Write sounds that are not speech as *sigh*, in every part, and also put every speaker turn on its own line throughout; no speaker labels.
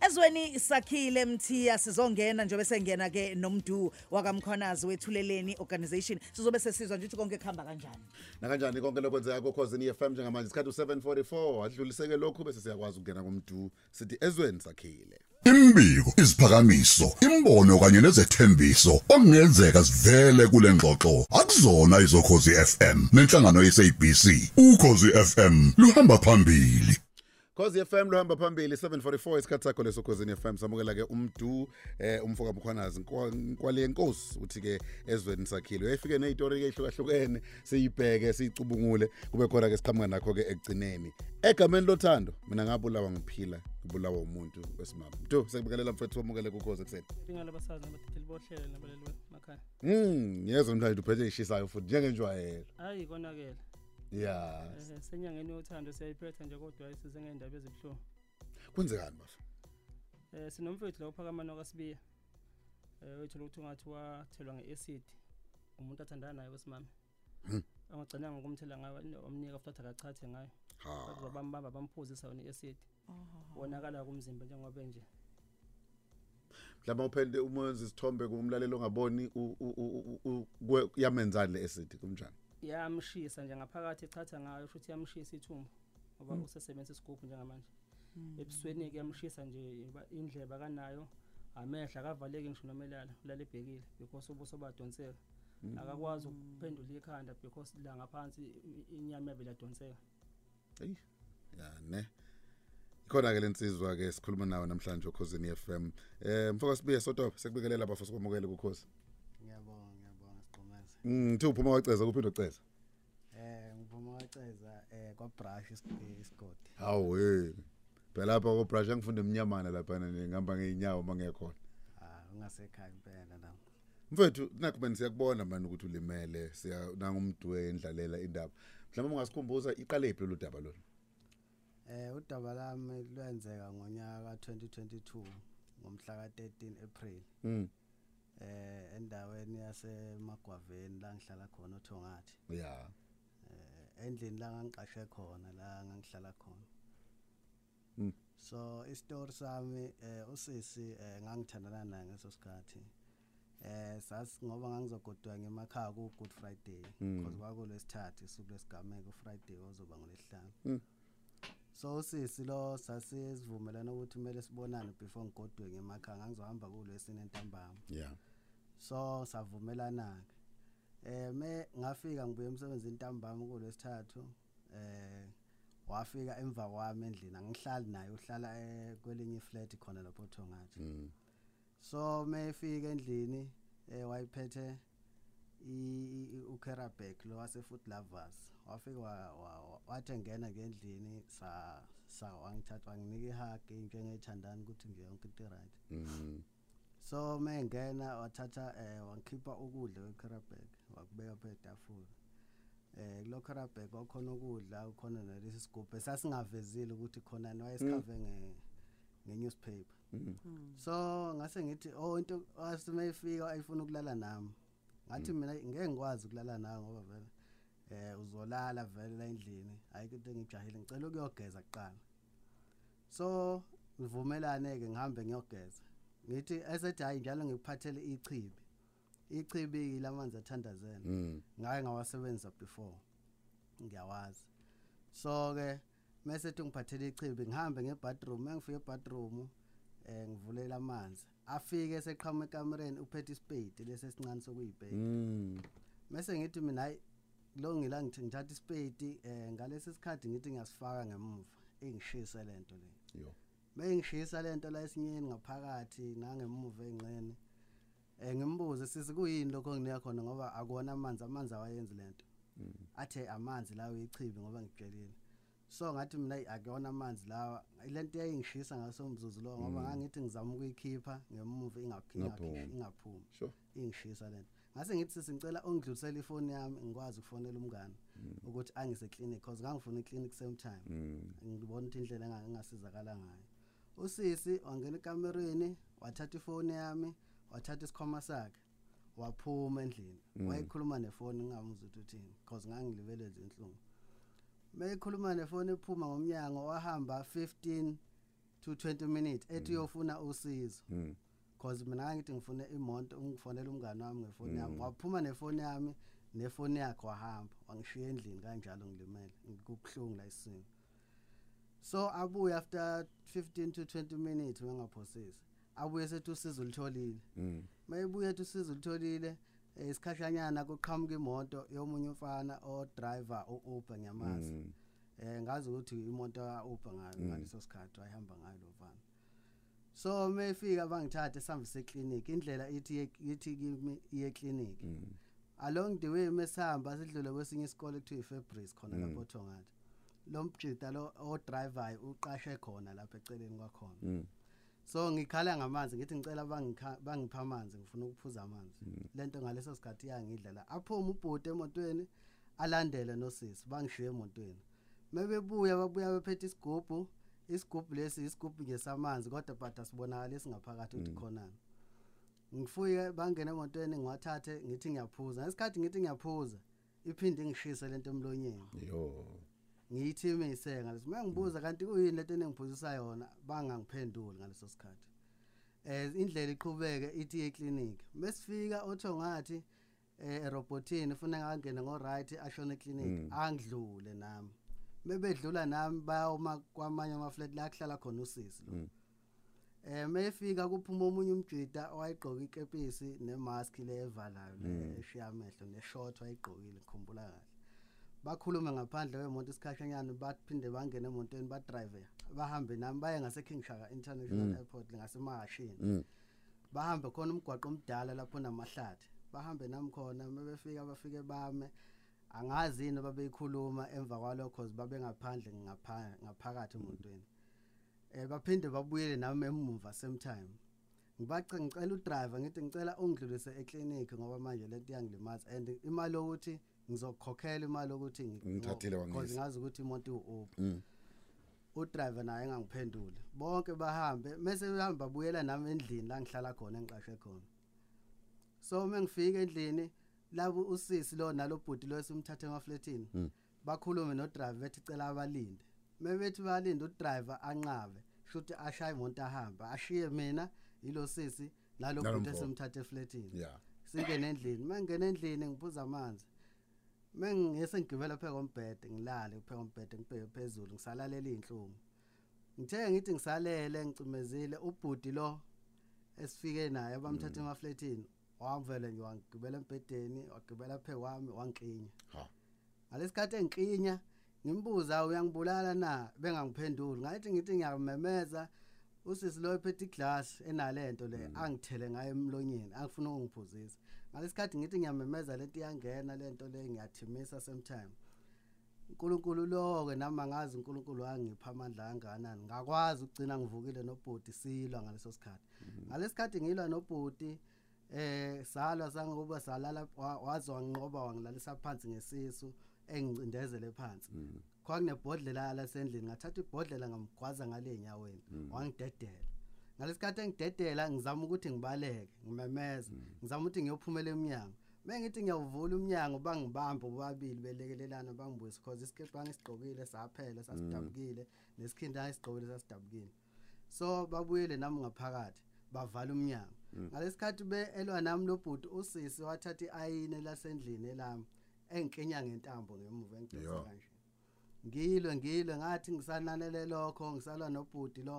ezweni sakhile mthiya sizongena njengoba sengena ke nomdu wakamkhwanazi wethuleleni organization. Sizobe sesizwa nje ukuthi konke kuhamba kanjani.
Nakanjani konke lokwenzeka kukhosini FM njengamanje? Isikhathi u744 adluliseke lokhu bese siyakwazi ukungena kumdu sithi ezweni sakhile.
Imbiko, isiphakamiso, imbono kanye nezethembiso okungenzeka sivele kule ngxoxo akuzona izokhozi FM nenhlangano yeSABC ukhozi FM luhamba phambili.
Khosi FM lohamba phambili 744 isikhathi sakho leso Khosi FM samukela ke umdu eh umfoka mkhwanazi kwale inkosi uthi ke ezweni sakhile uyayifike nezitori ke ehlukahlukene siyibheke siyicubungule kube khona ke siqhamuka nakho ke ekugcineni. Egameni lothando mina ngabulawa ngiphila ngibulawa umuntu wesimama mdu sekubekelela mfethu wamukele kukhosi ekseni
Ingalo basazi nabathetheli bohlelo nabaleli emakhaya.
mm yezwa mntwana uphethe ishisayo futhi njengenjwayelo.
Hayi konakela.
Yeah
Eh senyangeni yothando siyayiphetha nje kodwa ayisize ngendaba ezibuhlungu.
kwenzekani bafu
Eh sinomfethu la uphakamana kwaSibiya. Eh wethu ukuthi ungathi wathelwa ngeacid. Umuntu athandana naye wesimama.
Hmm.
Angagcina ngokumthela ngayo omnika futhi akachathe ngayo.
ha
Bathi bambamba bamphuzisa yona iacid. Wonakala kumzimba njengoba nje.
mhlawumbe uphende umenza isithombe kumlalelo ongaboni u- u- u- u- kwe- yamenzani le acid kumnjani
Yamshisa nje ngaphakathi echatha ngayo futhi yamshisa ithumbu. Ngoba usebenzisa isigubhu njengamanje. ebusweni ke yamshisa nje ba- indleba kanayo amehla akavaleki ngisho nomelala ulale ebhekile because ubuso badonseka. Akakwazi ukuphendula ikhanda because la ngaphansi i- inyama yabela donseka
eyi ya ne. Ikhona ke lensizwa ke sikhuluma nawe namhlanje ukhosini FM eh mfoka sibiye sotope sekubekelela abafosi kwamukele kukhosi.
Ngiyabonga ngiyabonga. Sigqumeze.
mm uphuma waceza kuphinda uceza
Eh ngiphuma waceza eh kwa brush isigodi.
hawu hey phela lapha ko brush angifunde eminyamana lapha ngihamba ngeenyawo mangekhona
Ah ungasekhaya impela la.
mfethu nakho bani siyakubona manje ukuthi ulimele siya nangumdwe endlalela indaba mhlawumbe ungasikhumbuza iqale iphi lo daba lona
Eh udaba lami lwenzeka ngonyaka 2022 ngomhla ka13 April.
mm
Eh endaweni yaseMagwaveni la ngihlala khona uThongathi.
ya
Eh endlini la ngangiqashe khona la ngangihlala khona.
Mm.
So istory sami eh usisi eh ngangithandana naye ngeso sikhathi. Eh sasi ngoba ngangizogodwa ngemakhaya ku Good Friday
Mm.
because kwakulesithathu isuku lesigameko Friday ozoba ngolesihlanu.
Mm.
So usisi lo sasizivumelana ukuthi kumele sibonane before ngigodwe ngemakhaya ngangizohamba kulesine ntambama.
ya
so savumelana ke eh me ngafika ngibuye emsebenzini ntambama kulesithathu eh wafika emva kwami endlini angihlali naye uhlala eh, kwelinye iflat khona lapho Thongathi
mm.
So mefika endlini eh wayiphethe i uKerabek lo wase Food Lovers. Wafika wa- wa- wathi ngena ngendlini sa sa wangithatha wanginika ihug njengeyithandana ukuthi ngiyonke into right
mm.
So mengena wathatha eh wangikhipha ukudla kweKarabek wakubeka phe etafula eh kulo Karabek wakhona ukudla ukhona nalesi sigubhu esasingavezile ukuthi khona wayesikhave nge ngenewspaper.
Mm.
So ngase ngithi oh into asimeyifika ayifuna ukulala nami. Ngathi mina ngeke ngikwazi ukulala nawe ngoba vele eh uzolala vele la endlini. Ayikho into engijahile ngicela ukuyogeza kuqala. So ngivumelane ke ngihambe ngiyogeza. Ngithi esethi hayi njalo ngikuphathele ichibi. Ichibi lamanzi athandazela.
Mm.
Ngake ngawasebenzisa before. Ngiyawazi. So ke mase ngiphathele ichibi ngihambe ngebathroom mengifike ebathroom eh ngivulela amanzi. Afike eseqhamuka ekamereni uphethe ispade lesi esincane sokuyibheka.
Mm.
Mase ngithi mina hayi lo ngila ngithi ngithatha ispade eh ngalesi sikhathi ngithi ngiyasifaka ngemuva. Ingishisa lento le.
Yo.
Mengishisa lento la esinyeni ngaphakathi nangemuva engcene. Eh ngimbuze sisi kuyini lokho nginika khona ngoba akuona amanzi amanzi awayenzi lento. Athe amanzi lawo ichibi ngoba ngitshelile. So ngathi mina "Ayi, akuyona amanzi lawa lento yayingishisa ngaso umzuzu lo ngoba ngangithi ngizama ukuyikhipha ngemuva ingaphina
Ingaphumi.
ingaphumi.
sure
Ingishisa lento. Ngase ngithi sisi ngicela ungidlulisele ifoni yami ngikwazi ukufonela umngane ukuthi angise clinic because ngangifuna iclinic same time.
mm
ngibona ukuthi indlela enga- engasizakala ngayo usisi wangena ekamereni wathatha ifoni yami wathatha isikhwama sakhe waphuma endlini. Wayekhuluma nefoni ngingamuzwa ukuthi uthini because ngangilibeleze inhlungu. Meyikhuluma nefoni ephuma ngomnyango wahamba 15 to 20 minutes ethi uyofuna usizo.
Mm.
cause mina ngithi ngifune imoto ungifonela umngane wami ngefoni yami. Waphuma nefoni yami nefoni yakhe wahamba wangishiya endlini kanjalo ngilimele. Ngikubuhlungu la isimo. So abuye after 15 to 20 minutes mengaphosisi abuye sethi usizo ulitholile
Mm.
mayebuye ethi usizo ulitholile eh, isikhashanyana kuqhamuka imoto yomunye umfana o driver u Uber ngiyamazi
Mm.
eh ngazi ukuthi imoto ya Uber ngayo ngaleso sikhathi wayihamba ngayo lo mfana so mayefika bangithathe sihambise eclinic indlela ithi ye- ithi kimi iye clinic
Mm.
along the way mesihamba sidlule kwesinye isikole ekuthiwa iFabrice khona
Mm.
lapho Thongata lo mbjida lo o driver uqashe khona lapha eceleni kwakhona.
Mm.
so ngikhala ngamanzi ngithi ngicela bangikha- bangipha amanzi ngifuna ukuphuza amanzi.
Mm.
lento ngaleso sikhathi yangidla la aphuma ubhuti emotweni alandele nosisi bangishiye emotweni. Mebebuya babuya bephethe isigubhu isigubhu lesi isigubhu ngesamanzi kodwa but asibonakala singaphakathi ukuthi khonani. Ngifike bangena emotweni ngiwathathe ngithi ngiyaphuza. Ngesikhathi ngithi ngiyaphuza iphinde ingishise lento emlonyeni.
Yo.
Ngiyithi isenga leso mangibuza kanti kuyini lento enengiphuzisa yona bangangiphenduli ngaleso sikhathi. Eh indlela iqhubeke ithi eclinic mesifika othongathi eh erobotini ufuna ngangena ngo right ashona eclinic angidlule nami. Mebedlula nami bayoma kwamanye ama flat la kuhlala khona usisi lo. Eh mayefika kuphuma omunye umjida owayigqoka ikepisi nemask le evalayo le eshiya amehlo neshort wayigqokile ngikhumbula kahle. Bakhulume ngaphandle kwemoto isikhashanyana baphinde bangene emotweni badrive bahambe nami baye ngase King Shaka International Airport ngasemahashini.
Mm.
bahambe khona umgwaqo omdala lapho namahlathi. Bahambe nami khona mebefika bafike bame. Angazi yini babeyikhuluma emva kwalokho cause babe ngaphandle ngapha- ngaphakathi emotweni eh baphinde babuyele nami emuva same time. Ngibace ngicela udriver ngithi ngicela ungidlulise eclinic ngoba manje lento iyangilimaza. And imali yokuthi ngizokhokhela imali yokuthi ngi-
Ngithathile wangisa.
ngazi ukuthi iwu-Uber
Mm.
udriver naye engangiphendule bonke bahambe mase behamba babuyela nami endlini la ngihlala khona engiqashe khona so mengifika endlini labo usisi lo nalobhudi lo esimthathe emafletini
Mm.
bakhulume no driver bethi cela abalinde mebethi balinde udriver anqabe shuthi ashaya imoto ahamba ashiye mina yilo sisi nalo
Nalo
bhudi
mfo.
esimthathe efletini
yeah
singene endlini mangena endlini ngiphuza amanzi mengese ngigibela phe kombhede ngilale phe kombhede ngibheke phezulu ngisalalela izinhlungu ngithe ngithi ngisalele ngicimezile ubhudi lo esifike naye abamthatha emafletini wavele nje wangigibela embhedeni wagibela phe kwami wangiqinya
ha.
Ngalesikhathi engiqinya ngimbuza uyangibulala na? Bengangiphenduli ngathi ngithi ngiyamemeza usisi lo ephethe iglass enalento le angithele ngayo emlonyeni angifuna ukungiphuzisa. Ngalesikhathi ngithi ngiyamemeza lento iyangena lento le ngiyathimisa same time uNkulunkulu lo ke nami angazi uNkulunkulu wangipha amandla kangakanani. Ngakwazi ukugcina ngivukile nobhudi silwa ngaleso sikhathi. Ngalesikhathi ngilwa nobhudi eh salwa sangoba salala wa- waze wanqoba wangilalisa phansi ngesisu engicindezele phansi. Kwakunebhodlela lasendlini ngathatha ibhodlela ngamgwaza ngale enyaweni wangidedela. Ngalesikhathi engidedela ngizama ukuthi ngibaleke ngimemeza ngizama ukuthi ngiyophumela eminyango mengithi ngiyawuvula umnyango bangibamba bobabili belekelelana bangibuyisa because isikhepe bangisigqokile saphela sasidabukile. Nesikhinda ngisigqokile sasidabukile so babuyele nami ngaphakathi bavala umnyango. Ngalesikhathi beelwa nami lobhuti usisi wathatha iayine lasendlini elami engikenya ngentambo ngemuva engidonsa kanje. Ngilwe ngilwe ngathi ngisananele lokho ngisalwa nobhuti lo.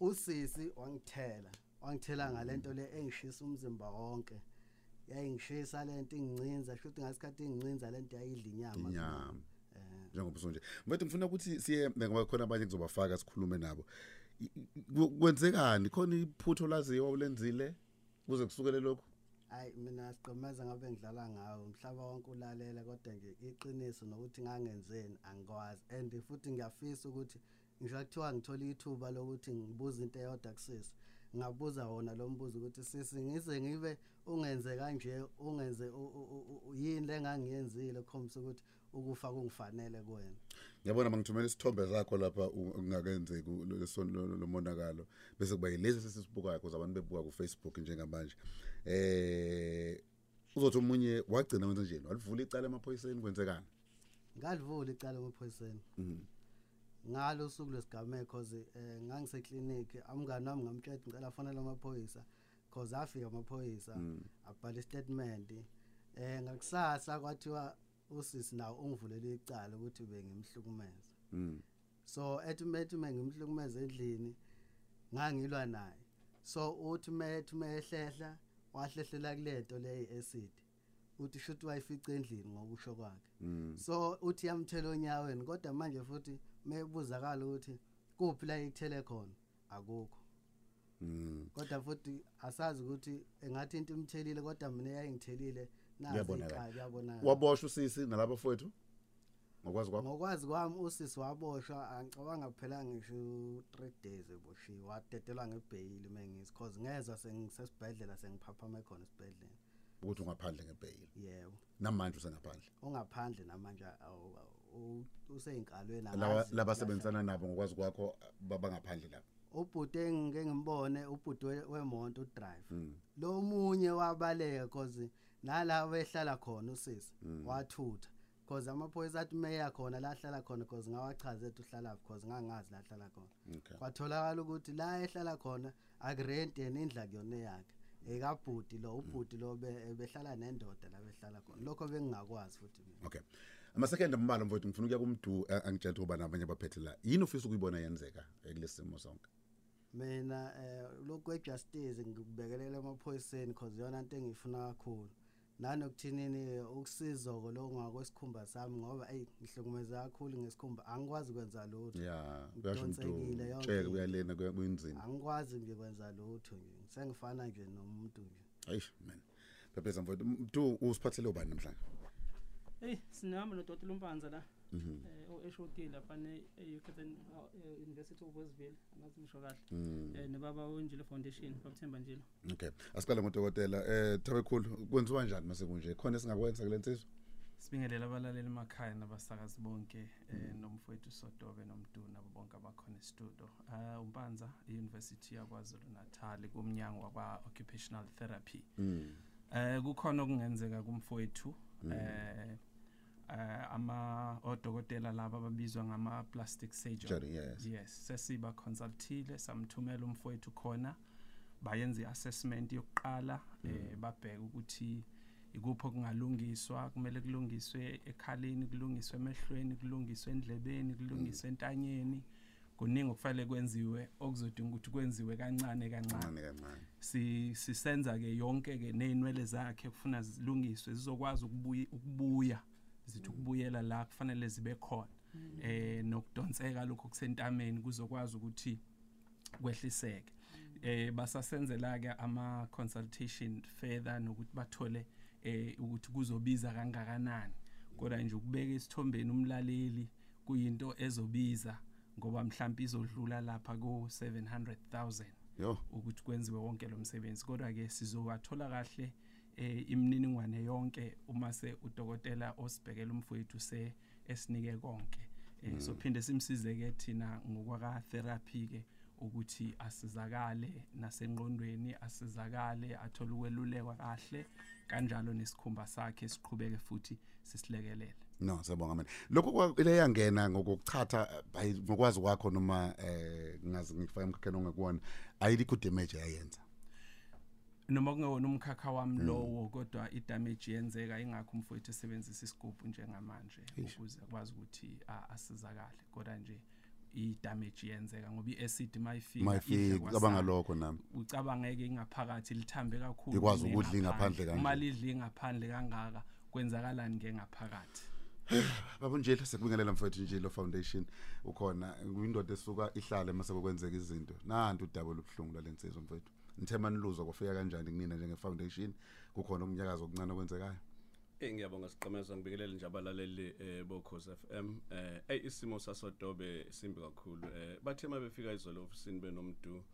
Usisi wangithela wangithela ngalento le engishisa umzimba wonke. Yayingishisa lento ingcinza shuthi ngasikhathi ingcinza lento yayidla inyama.
Inyama.
Eh.
Njengoba usonje. Mfethu ngifuna ukuthi siye ngoba khona abanye ngizobafaka sikhulume nabo. I- i- ku- kwenzekani? Khona iphutho laziwa ulenzile kuze kusukele lokho
hayi mina siqhumeza ngabe ngidlala ngawo. Umhlaba wonke ulalela kodwa nje iqiniso nokuthi ngangenzeni angikwazi. And futhi ngiyafisa ukuthi ngisho kuthiwa ngithola ithuba lokuthi ngibuze into eyodwa kusisi. Ngabuza wona lo mbuzo ukuthi sisi ngize ngibe ungenze kanje ungenze u- u- u- u- yini lengangiyenzile ukhombisa ukuthi ukufa kungifanele kuwena?
Ngiyabona mangithumela isithombe sakho lapha u- ungakenzeki u- lo- leso- lo lo- lo monakalo. Bese kuba yilesi sesibukayo kuze abantu bebuka ku Facebook njengamanje. Eh uzothi umunye wagcina wenze njeni? Walivula icala emaphoyiseni kwenzekani?
Ngalivula icala emaphoyiseni.
Mhm.
Ngalo suku lesigameko cause eh ngangise clinic amngani wami ngamtshela ngicela fonela amaphoyisa cause afika amaphoyisa abhala statement eh ngakusasa kwathiwa usisi nawo ungivulela icala ukuthi bengimhlukumeza.
Mm.
so ethi methi mengimhlukumeza endlini ngangilwa naye. So uthi methi mehlehla wahlehlela kulento leyi acid uthi shothi wayifica endlini ngokusho kwakhe.
Mm.
so uthi yamthela onyaweni kodwa manje futhi mebuzakala ukuthi kuphi la ithele khona? Akukho.
Mm.
kodwa futhi asazi ukuthi engathi into imthelile kodwa mina yayingithelile nazi iqala kuyabonakala.
Waboshwa usisi nalabo fowethu? Ngokwazi kwakho?
Ngokwazi kwami usisi waboshwa angicabanga kuphela ngisho 3 days eboshiwe wadedelwa ngebhayili mengisi cause ngezwe sengisesibhedlela sengiphaphame khona esibhedlela
ukuthi ungaphandle ngebhayili
yebo.
Namanje usengaphandle?
Ongaphandle namanje awu- useyinkalweni
laba
angazi.
labasebenzisana nabo ngokwazi kwakho babangaphandle lapho.
Ubhuti engike ngimbone ubhuti we- wemonto udrive
Mm.
lo munye wabaleka cause nala behlala khona usisi
Mm.
wathutha. Cause amaphoyisa athi meya khona la hlala khona cause ngawachaze ethi uhlala cause ngangazi la hlala khona.
Okay.
Kwatholakala ukuthi la ehlala khona akurenti yena indla kuyona yakhe. Ekabhuti lo ubhuti lo be- behlala nendoda la behlala khona. Lokho bengingakwazi futhi mina.
Okay. Amasekende mbalo mfowethu ngifuna ukuya kumdu eh, angitshela ukuba nabanye abaphethe la yini ufisa ukuyibona yenzeka eh, kulesi simo sonke?
Mina eh lokhu kwejustice ngikubekelela emaphoyiseni cause yona into engiyifuna kakhulu. Nanokuthinini ukusizoko lo ngakwesikhumba sami ngoba ey ngihlukumeza kakhulu ngesikhumba. Angikwazi kwenza lutho.
Ya kuyasho umuntu
Ngidonsekile yonke
tsheke
into.
uyalena kuya- kuyinzima.
Angikwazi nje kwenza lutho nje. Sengifana nje nomuntu nje.
Hayish man. Phepheza mfowethu mdu usiphathele ubani namhlanje?
Hey sinihamba nodokotela uMpanza la.
Mhm.
Eh oeshotile afane eUKZN University of Westville angazi ngisho kahle.
Mm.
Eh nebaba wenjile foundation babuthemba njilo.
okay asiqale ngudokotela eh thabekhulu kwenziwa kanjani mase kunje khona esingakwenza kule nsizwa
Sibingelela abalaleli emakhaya nabasakazi bonke eh nomfowethu Sodobe nomdu nabo bonke abakhona e-studio. Ah uMpanza iUniversity yakwaZulu Natal kumnyango wakwa occupational therapy.
Mm.
Eh kukhona okungenzeka kumfowethu eh eh ama odokotela laba ababizwa ngama plastic surgeon.
Surgery, yes.
Yes, sesiba consultile samthumela umfowethu khona bayenza iassessment yokuqala eh babheka ukuthi ikupho kungalungiswa kumele kulungiswe ekhaleni kulungiswe emehlweni kulungiswe endlebeni kulungiswe entanyeni. Kuningi okufanele kwenziwe okuzodinga ukuthi kwenziwe kancane kancane.
Kancane kancane.
Si sisenza ke yonke ke nezinwele zakhe kufuna zilungiswe zizokwazi ukubuya ukubuya. Zithi ukubuyela la kufanele zibe khona. Eh nokudonseka lokho kusentameni kuzokwazi ukuthi kwehliseke. Eh basasenzela ke ama consultation further nokuthi bathole eh ukuthi kuzobiza kangakanani. Kodwa nje ukubeka isithombeni umlaleli kuyinto ezobiza ngoba mhlawumbe izodlula lapha ku 700,000
yo.
ukuthi kwenziwe wonke lo msebenzi. Kodwa ke sizowathola kahle eh imininingwane yonke uma se udokotela osibhekela umfowethu se esinike konke. Eh sophinde simsize ke thina ngokwaka therapy ke ukuthi asizakale nasengqondweni asizakale athole ukwelulekwa kahle kanjalo nesikhumba sakhe siqhubeke futhi sisilekelele.
No siyabonga mina. Lokho kwa- ile yangena ngokuchatha ngokwazi kwakho noma eh ngazi ngifaka emkhakheni ongekuwona ayilikho damage yayenza
noma kungewona umkhakha wami lowo kodwa idamage yenzeka ingakho umfowethu esebenzisa isigubhu njengamanje ukuze akwazi ukuthi asizakale. Kodwa nje idamage yenzeka ngoba iacid mayifika
cabanga lokho nami.
Ucabangeke ingaphakathi lithambe kakhulu
Ikwazi ukudla ingaphandle kanje.
uma lidla ingaphandle kangaka kwenzakalani ke ngaphakathi *sighs*
babo njelo sekubingelela mfowethu njilo foundation. Ukhona kuyindoda esuka ihlale mase kwenzeka izinto. Nanti udaba lobuhlungu lalensizwa mfowethu. Nithema niluzwa kwafika kanjani kunina njenge foundation kukhona okunyakaza okuncane okwenzekayo?
Eh ngiyabonga siqhemeza ngibikelela nje abalaleli eh bokhosi FM eh ey isimo sasodobe simbi kakhulu. Eh bathe mabefika izolo ofisini benomdu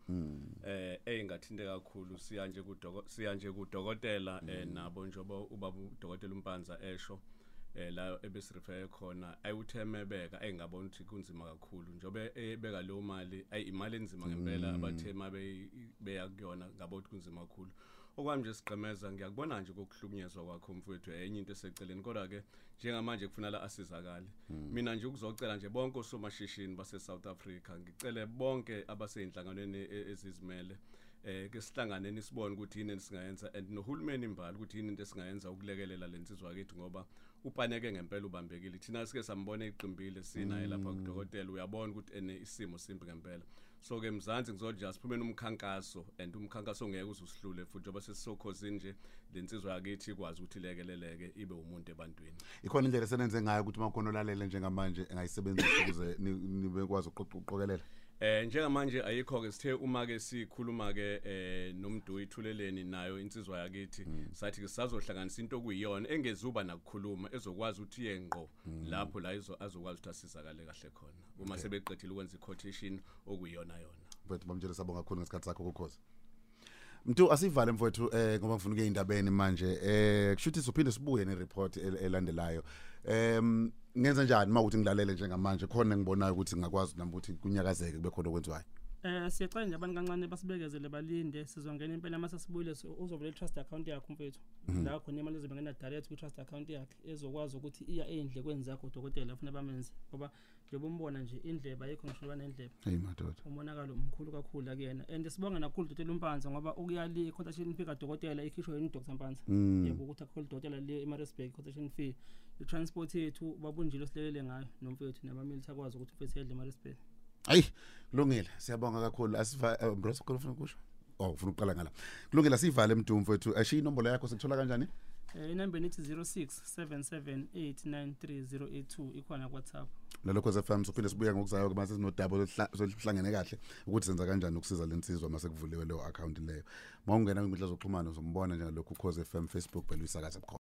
eh eyingathinte kakhulu. Siya nje kudoko siya nje kudokotela eh nabo njoba ubaba udokotela umpanza esho. eh la ebesirefere khona ayuthemebeka ayingabona ukuthi kunzima kakhulu. Njobe ebeka leyo mali ay imali enzima ngempela abathe mabe beya kuyona ngabo ukuthi kunzima kakhulu. Okwami nje sigqemeza ngiyakubona nje kokuhlukunyezwa kwakho mfowethu enye into eseceleni. Kodwa ke njengamanje kufanele asizakale. Mina nje ukuzocela nje bonke osomashishini base South Africa ngicele bonke abaseyinhlanganweni e- ezizimele eh ke sihlanganeni sibone ukuthi yini esingayenza. And nohulumeni imbali ukuthi yini into esingayenza ukulekelela lensizwa yakithi ngoba upaneke ngempela ubambekile. Thina sike sambona eqimbile sinaye lapha kudokotela uyabona ukuthi ene isimo simbi ngempela. So ke mzansi ngizoja siphume umkhankaso and umkhankaso ngeke uzusihlule futhi njengoba sesisokhosini nje lensizwa yakithi ikwazi ukuthi ilekeleleke ibe umuntu ebantwini.
Ikhona indlela esenenze ngayo ukuthi makhona olalele njengamanje engayisebenzisa ukuze ni- nibe kwazi uqoq- uqokelela
Eh njengamanje ayikho ke sithe uma ke sikhuluma ke eh nomdu ithuleleni nayo insizwa yakithi sathi ke sazohlanganisa into okuyiyona engezuba nakukhuluma ezokwazi ukuthi yenqo lapho la izo azokwazi ukuthi asizakale kahle khona. Uma sebeqedile ukwenza iquotation okuyiyona yona.
Mfowethu bamtshela sabonga kakhulu ngesikhathi sakho kukhozi mntu asivale mfowethu eh ngoba ngifuna ukuye indabeni manje eh kushuthi sizophinde sibuye nereport el- elandelayo. Em ngenza njani mawukuthi ngilalele njengamanje? Khona ngibonayo ukuthi ngakwazi nami ukuthi kunyakazeke kube khona okwenziwayo.
Eh siyacela nje abantu kancane basibekezele balinde sizongena impela mase sibuyile si- uzovula i-trust account yakho mfethu. La khona imali izobengena direct kwi-trust account yakhe ezokwazi ukuthi iya ey'ndlekweni zakho udokotela funa bamenze. Ngoba njengoba umbona nje indleba ayikho ngisho noba nendleba.
Hey madoda.
Umonakalo mkhulu kakhulu akuyena. And sibonga nakhulu udokotela umpanza ngoba ukuyali i-quotation fee kadokotela ikhishwe yini udoktor mpanza yebo ukuthi akhole udokotela le emarisburg i-quotation fee. I-transport yethu babunjile silelele ngayo nomfethu nabamilisi akwazi ukuthi umfethu yedle emarisburg
hayi kulungile. Siyabonga kakhulu. Asiva eh, bros khona ufuna ukusho? Oh ufuna uqala ngala. Kulungile asivale mntu mfowethu ashiya inombolo yakho sikuthola kanjani?
Eh inambeni ithi 0677893082 ikhona kuWhatsApp.
lalokho FM sophinde sibuya ngokuzayo ke mase sinodabo solihlangene kahle ukuthi senza kanjani ukusiza lensizwa mase kuvuliwe leyo account leyo. Mawungena kwinkundla zokuxhumana uzombona njengalokhu ukhoze FM Facebook belwisakaze bukhona